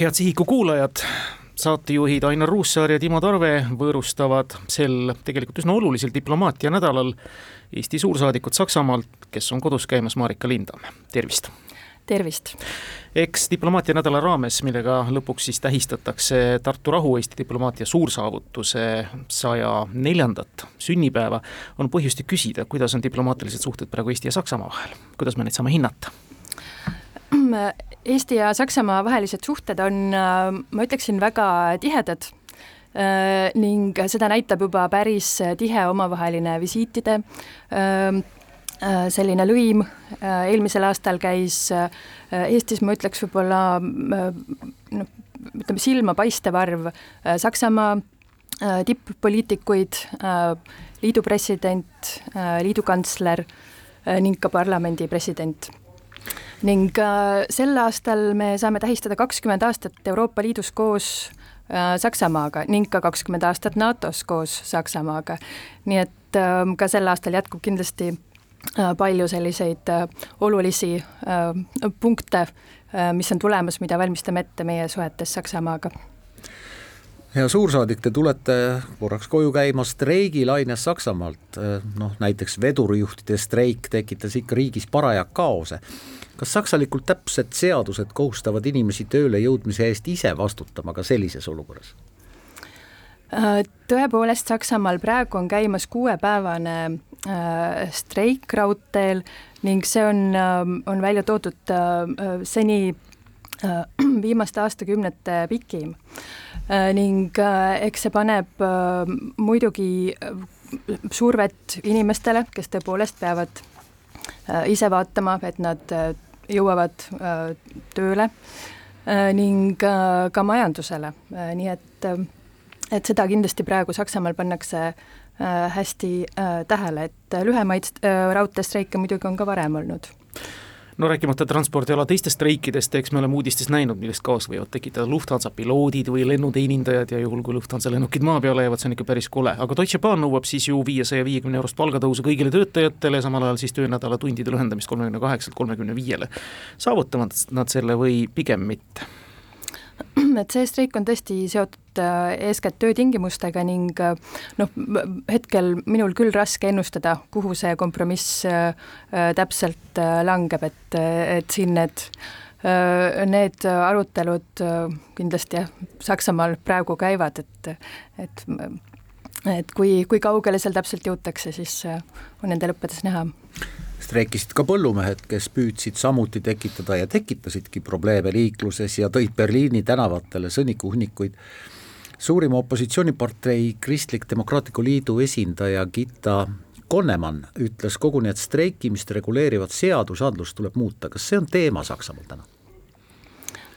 head Sihiku kuulajad, saatejuhid Ainar Ruussaar ja Timo Tarve võõrustavad sel tegelikult üsna olulisel diplomaatia nädalal Eesti suursaadikut Saksamaalt, kes on kodus käimas Marika Lindamm, tervist! tervist! eks diplomaatia nädala raames, millega lõpuks siis tähistatakse Tartu rahu Eesti diplomaatia suursaavutuse saja neljandat sünnipäeva, on põhjust ju küsida, kuidas on diplomaatilised suhted praegu Eesti ja Saksamaa vahel, kuidas me neid saame hinnata? Eesti ja Saksamaa vahelised suhted on, ma ütleksin, väga tihedad. Ning seda näitab juba päris tihe omavaheline visiitide selline lõim, eelmisel aastal käis Eestis, ma ütleks võib-olla noh, ütleme silmapaistev arv Saksamaa tipp-poliitikuid, liidu president, liidu kantsler ning ka parlamendi president ning äh, sel aastal me saame tähistada kakskümmend aastat Euroopa Liidus koos äh, Saksamaaga ning ka kakskümmend aastat NATO-s koos Saksamaaga. nii et äh, ka sel aastal jätkub kindlasti äh, palju selliseid olulisi punkte, mis on tulemas, mida valmistame ette meie suhetes Saksamaaga hea suursaadik, te tulete korraks koju käima streigilaines Saksamaalt, noh näiteks vedurijuhtide streik tekitas ikka riigis paraja kaose kas saksalikult täpsed seadused kohustavad inimesi tööle jõudmise eest ise vastutama ka sellises olukorras? Äh, tõepoolest, Saksamaal praegu on käimas kuuepäevane äh, streik raudteel ning see on äh,, on välja toodud seni viimaste aastakümnete pikim. Ning äh, eks see paneb äh, muidugi äh, survet inimestele, kes tõepoolest peavad Äh, ise vaatama, et nad äh, jõuavad äh, tööle ning ka majandusele, nii et, et seda kindlasti praegu Saksamaal pannakse hästi tähele, et lühemaid raudteestreike muidugi on ka varem olnud no rääkimata transpordiala teistest riikidest, eks me oleme uudistes näinud, millest kaasa võivad tekitada Lufthansa piloodid või lennuteenindajad ja juhul, kui Lufthansa lennukid maa peale jäävad, see on ikka päris kole, aga Deutsche Bahn nõuab siis ju viiesaja viiekümne eurost palgatõusu kõigile töötajatele, samal ajal siis töönädala tundide lühendamist kolmekümne kaheksalt kolmekümne viiele. saavutavad nad selle või pigem mitte? et see streik on tõesti seotud äh, eeskätt töötingimustega ning äh, noh, hetkel minul küll raske ennustada, kuhu see kompromiss äh, täpselt langeb, et, et siin need Need arutelud kindlasti jah, Saksamaal praegu käivad, et, et et kui, kui kaugele seal täpselt jõutakse, siis on nende lõppedes näha streikisid ka põllumehed, kes püüdsid samuti tekitada ja tekitasidki probleeme liikluses ja tõid Berliini tänavatele sõnnikuhunnikuid. suurima opositsioonipartei Kristlik Demokraatliku Liidu esindaja Gita Konnemann ütles koguni, et streikimist reguleerivat seadusandlust tuleb muuta, kas see on teema Saksamaal täna?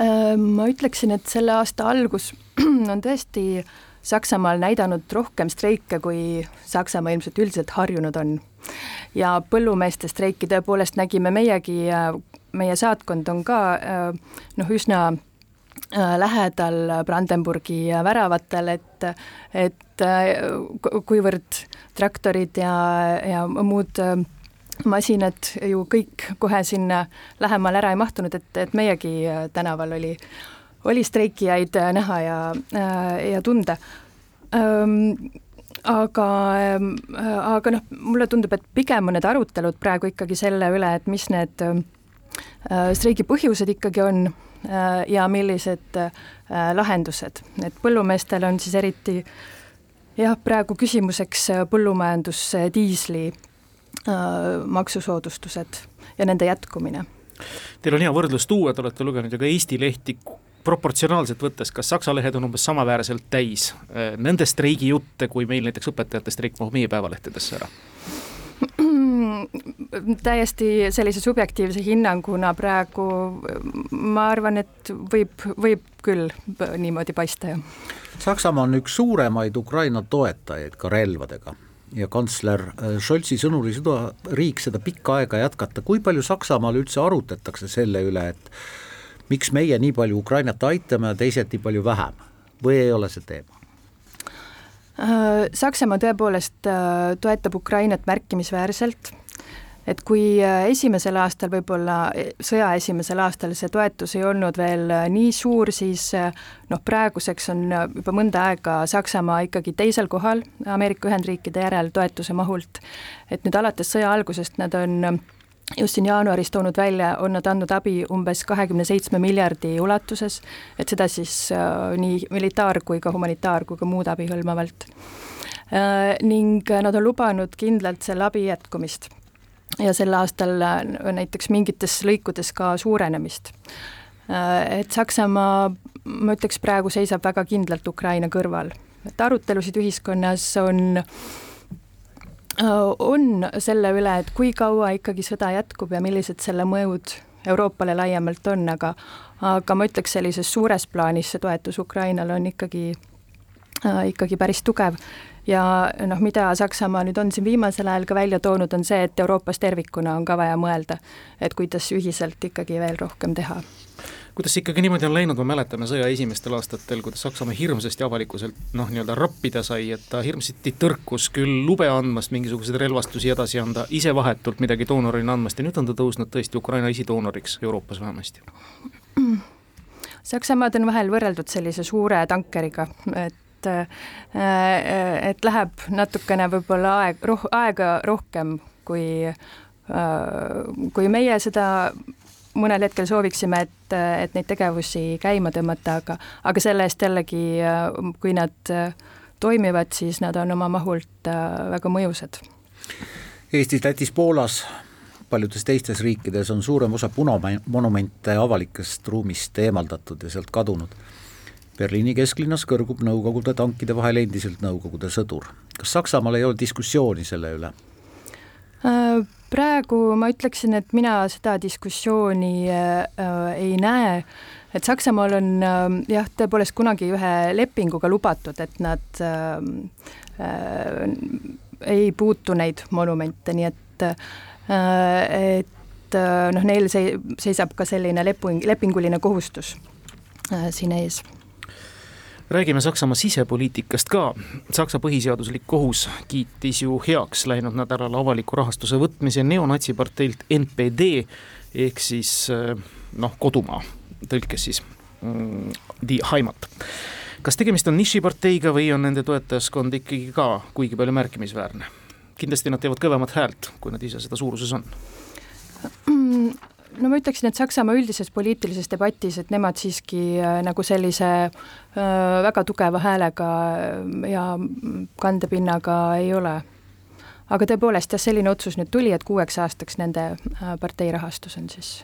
Äh, ma ütleksin, et selle aasta algus on tõesti Saksamaal näidanud rohkem streike, kui Saksamaa ilmselt üldiselt harjunud on ja põllumeeste streiki tõepoolest nägime meiegi, meie saatkond on ka noh, üsna äh, lähedal Brandenburgi väravatel, et, et äh, kuivõrd traktorid ja, ja muud äh, masinad ju kõik kohe sinna lähemale ära ei mahtunud, et, et meiegi tänaval oli, oli streikijaid näha ja, ja tunda aga, ähm, aga noh, mulle tundub, et pigem on need arutelud praegu ikkagi selle üle, et mis need äh, streigi põhjused ikkagi on äh, ja millised äh, lahendused, et põllumeestel on siis eriti jah, praegu küsimuseks põllumajandusdiisli maksusoodustused ja nende jätkumine. Teil on hea võrdlus tuua, te olete lugenud ju ka Eesti lehti, proportsionaalselt võttes, kas Saksa lehed on umbes samaväärselt täis äh, nende streigijutte, kui meil näiteks õpetajate streik mahub meie päevalehtedesse ära? täiesti sellise subjektiivse hinnanguna praegu ma arvan, et võib, võib küll niimoodi paista, jah. Saksamaa on üks suuremaid Ukraina toetajaid ka relvadega ja kantsler äh, Scholzi sõnul ei suuda riik seda pikka aega jätkata, kui palju Saksamaal üldse arutatakse selle üle, et miks meie nii palju Ukrainat aitame ja teised nii palju vähem või ei ole see teema? Äh, Saksamaa tõepoolest äh, toetab Ukrainat märkimisväärselt et kui esimesel aastal, võib-olla sõja esimesel aastal see toetus ei olnud veel nii suur, siis noh, praeguseks on juba mõnda aega Saksamaa ikkagi teisel kohal Ameerika Ühendriikide järel toetuse mahult. et nüüd alates sõja algusest nad on just siin jaanuaris toonud välja, on nad andnud abi umbes kahekümne seitsme miljardi ulatuses, et seda siis äh, nii militaar- kui ka humanitaar- kui ka muud abi hõlmavalt äh,. ning nad on lubanud kindlalt selle abi jätkumist ja sel aastal äh, näiteks mingites lõikudes ka suurenemist. Et Saksamaa, ma ütleks, praegu seisab väga kindlalt Ukraina kõrval, et arutelusid ühiskonnas on Äh, on selle üle, et kui kaua ikkagi sõda jätkub ja millised selle mõjud Euroopale laiemalt on, aga aga ma ütleks, sellises suures plaanis see toetus Ukrainale on ikkagi äh,, ikkagi päris tugev. ja noh, mida Saksamaa nüüd on siin viimasel ajal ka välja toonud, on see, et Euroopas tervikuna on ka vaja mõelda, et kuidas ühiselt ikkagi veel rohkem teha kuidas see ikkagi niimoodi on läinud, me mäletame sõja esimestel aastatel, kuidas Saksamaa hirmsasti avalikkuselt noh, nii-öelda rappida sai, et ta hirmsasti tõrkus küll lube andmast mingisuguseid relvastusi edasi anda, ise vahetult midagi doonorina andmast ja nüüd on ta tõusnud tõesti Ukraina esidoonoriks Euroopas vähemasti. Saksamaad on vahel võrreldud sellise suure tankeriga, et äh, et läheb natukene võib-olla aeg, roh-, aega rohkem kui äh, kui meie seda mõnel hetkel sooviksime, et, et neid tegevusi käima tõmmata, aga, aga selle eest jällegi, kui nad toimivad, siis nad on oma mahult väga mõjusad. Eestis, Lätis, Poolas, paljudes teistes riikides on suurem osa punamonumente avalikest ruumist eemaldatud ja sealt kadunud. Berliini kesklinnas kõrgub Nõukogude tankide vahel endiselt Nõukogude sõdur. kas Saksamaal ei ole diskussiooni selle üle? Äh, praegu ma ütleksin, et mina seda diskussiooni äh, ei näe, et Saksamaal on äh, jah, tõepoolest kunagi ühe lepinguga lubatud, et nad äh, äh, ei puutu neid monumente, nii et äh, et äh, noh, neil see, seisab ka selline leping, lepinguline kohustus äh, siin ees räägime Saksamaa sisepoliitikast ka. Saksa põhiseaduslik kohus kiitis ju heaks läinud nädalal avaliku rahastuse võtmise neonatsiparteilt NPD ehk siis eh, noh, kodumaa tõlkes siis mm, Die Heimat. kas tegemist on nišiparteiga või on nende toetajaskond ikkagi ka kuigi palju märkimisväärne? kindlasti nad teevad kõvemat häält, kui nad ise seda suuruses on mm no ma ütleksin, et Saksamaa üldises poliitilises debatis, et nemad siiski äh, nagu sellise äh, väga tugeva häälega äh, ja kandepinnaga ei ole. aga tõepoolest jah, selline otsus nüüd tuli, et kuueks aastaks nende partei rahastus on siis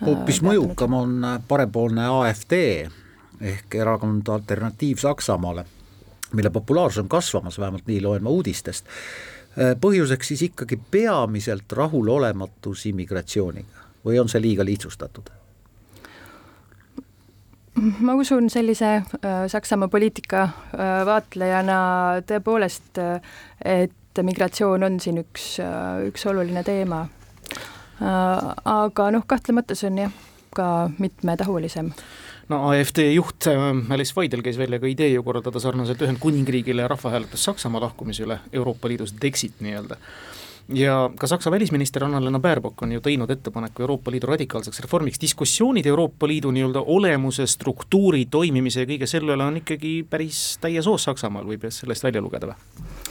hoopis mõjukam on parempoolne AfD ehk erakond Alternatiiv Saksamaale, mille populaarsus on kasvamas, vähemalt nii loen ma uudistest. põhjuseks siis ikkagi peamiselt rahulolematus immigratsiooniga või on see liiga lihtsustatud? ma usun sellise äh, Saksamaa poliitika äh, vaatlejana tõepoolest, äh, et migratsioon on siin üks, üks oluline teema. Aga noh, kahtlemata see on jah, ka mitmetahulisem. No AfD juht Alice Weidel käis välja ka idee ju korraldada sarnaselt Ühendkuningriigile rahvahääletus Saksamaa lahkumise üle Euroopa Liidust, Dexit nii-öelda ja ka Saksa välisminister Anna-Lena Baerbock on ju teinud ettepaneku Euroopa Liidu radikaalseks reformiks, diskussioonid Euroopa Liidu nii-öelda olemuse, struktuuri, toimimise ja kõige selle üle on ikkagi päris täies hoos Saksamaal, võib sellest välja lugeda või?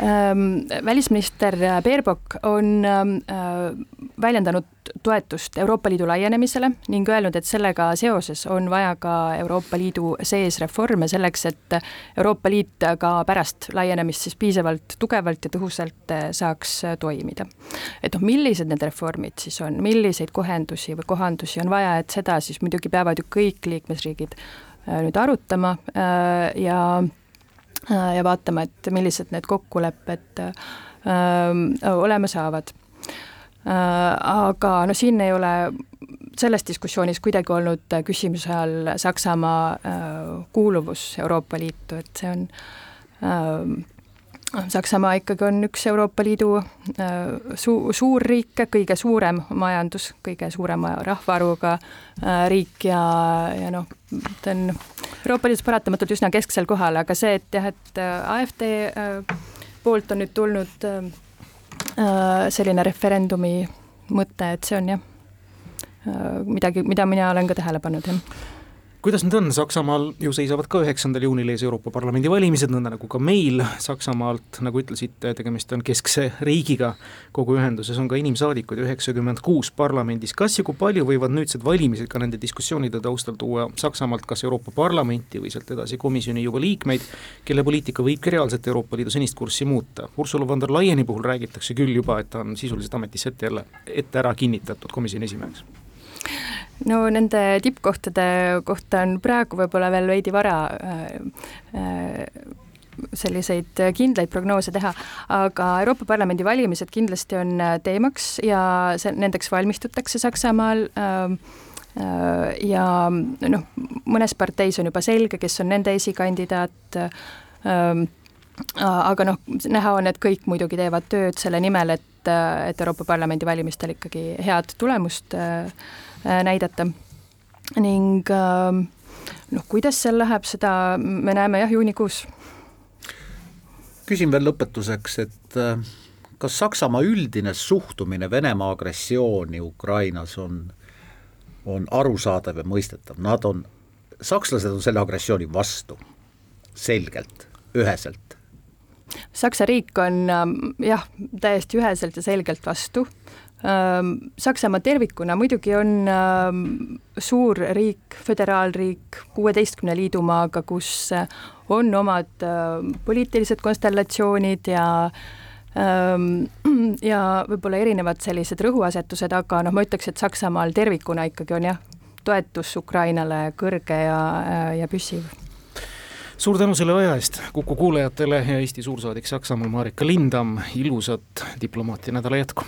Ähm, välisminister Baerbock on ähm, äh, väljendanud toetust Euroopa Liidu laienemisele ning öelnud, et sellega seoses on vaja ka Euroopa Liidu sees reforme selleks, et Euroopa Liit ka pärast laienemist siis piisavalt tugevalt ja tõhusalt saaks toimida. et noh, millised need reformid siis on, milliseid kohendusi või kohandusi on vaja, et seda siis muidugi peavad ju kõik liikmesriigid äh, nüüd arutama äh, ja äh, ja vaatama, et millised need kokkulepped olema saavad. Äh, aga no siin ei ole selles diskussioonis kuidagi olnud küsimuse all Saksamaa äh, kuuluvus Euroopa Liitu, et see on äh, Saksamaa ikkagi on üks Euroopa Liidu su-, suurriike, kõige suurem majandus, kõige suurema rahvaarvuga riik ja, ja noh, ta on Euroopa Liidus paratamatult üsna kesksel kohal, aga see, et jah, et AfD poolt on nüüd tulnud selline referendumi mõte, et see on jah, midagi, mida mina olen ka tähele pannud, jah kuidas nüüd on, Saksamaal ju seisavad ka üheksandal juunil ees Euroopa Parlamendi valimised, nõnda nagu ka meil Saksamaalt, nagu ütlesite, tegemist on keskse riigiga, kogu ühenduses on ka inimsaadikuid üheksakümmend kuus parlamendis, kas ja kui palju võivad nüüdsed valimised ka nende diskussioonide taustal tuua Saksamaalt kas Euroopa Parlamenti või sealt edasi komisjoni juba liikmeid, kelle poliitika võibki reaalselt Euroopa Liidu senist kurssi muuta, Ursula von der Leyeni puhul räägitakse küll juba, et ta on sisuliselt ametisse ette jälle, ette ära kinnitatud komisjoni esimeheks no nende tippkohtade kohta on praegu võib-olla veel veidi vara äh, äh, selliseid kindlaid prognoose teha, aga Euroopa Parlamendi valimised kindlasti on äh, teemaks ja see, nendeks valmistutakse Saksamaal ähm, ja noh, mõnes parteis on juba selge, kes on nende esikandidaat, ähm, aga noh, näha on, et kõik muidugi teevad tööd selle nimel, et, et Euroopa Parlamendi valimistel ikkagi head tulemust äh, Äh, näidata. ning noh, kuidas seal läheb, seda me näeme jah, juunikuus. küsin veel lõpetuseks, et äh, kas Saksamaa üldine suhtumine Venemaa agressiooni Ukrainas on, on arusaadav ja mõistetav, nad on, sakslased on selle agressiooni vastu, selgelt, üheselt Saksa riik on ähm, jah, täiesti üheselt ja selgelt vastu. Ähm, Saksamaa tervikuna muidugi on ähm, suur riik, föderaalriik kuueteistkümne liidumaaga, kus äh, on omad poliitilised konstellatsioonid ja ja võib-olla erinevad sellised rõhuasetused, aga noh, ma ütleks, et Saksamaal tervikuna ikkagi on jah, toetus Ukrainale kõrge ja, äh, ja püsiv suur tänu selle aja eest Kuku kuulajatele ja Eesti suursaadik Saksamaal Marika Lindam, ilusat diplomaatia nädala jätku!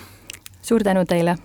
suur tänu teile!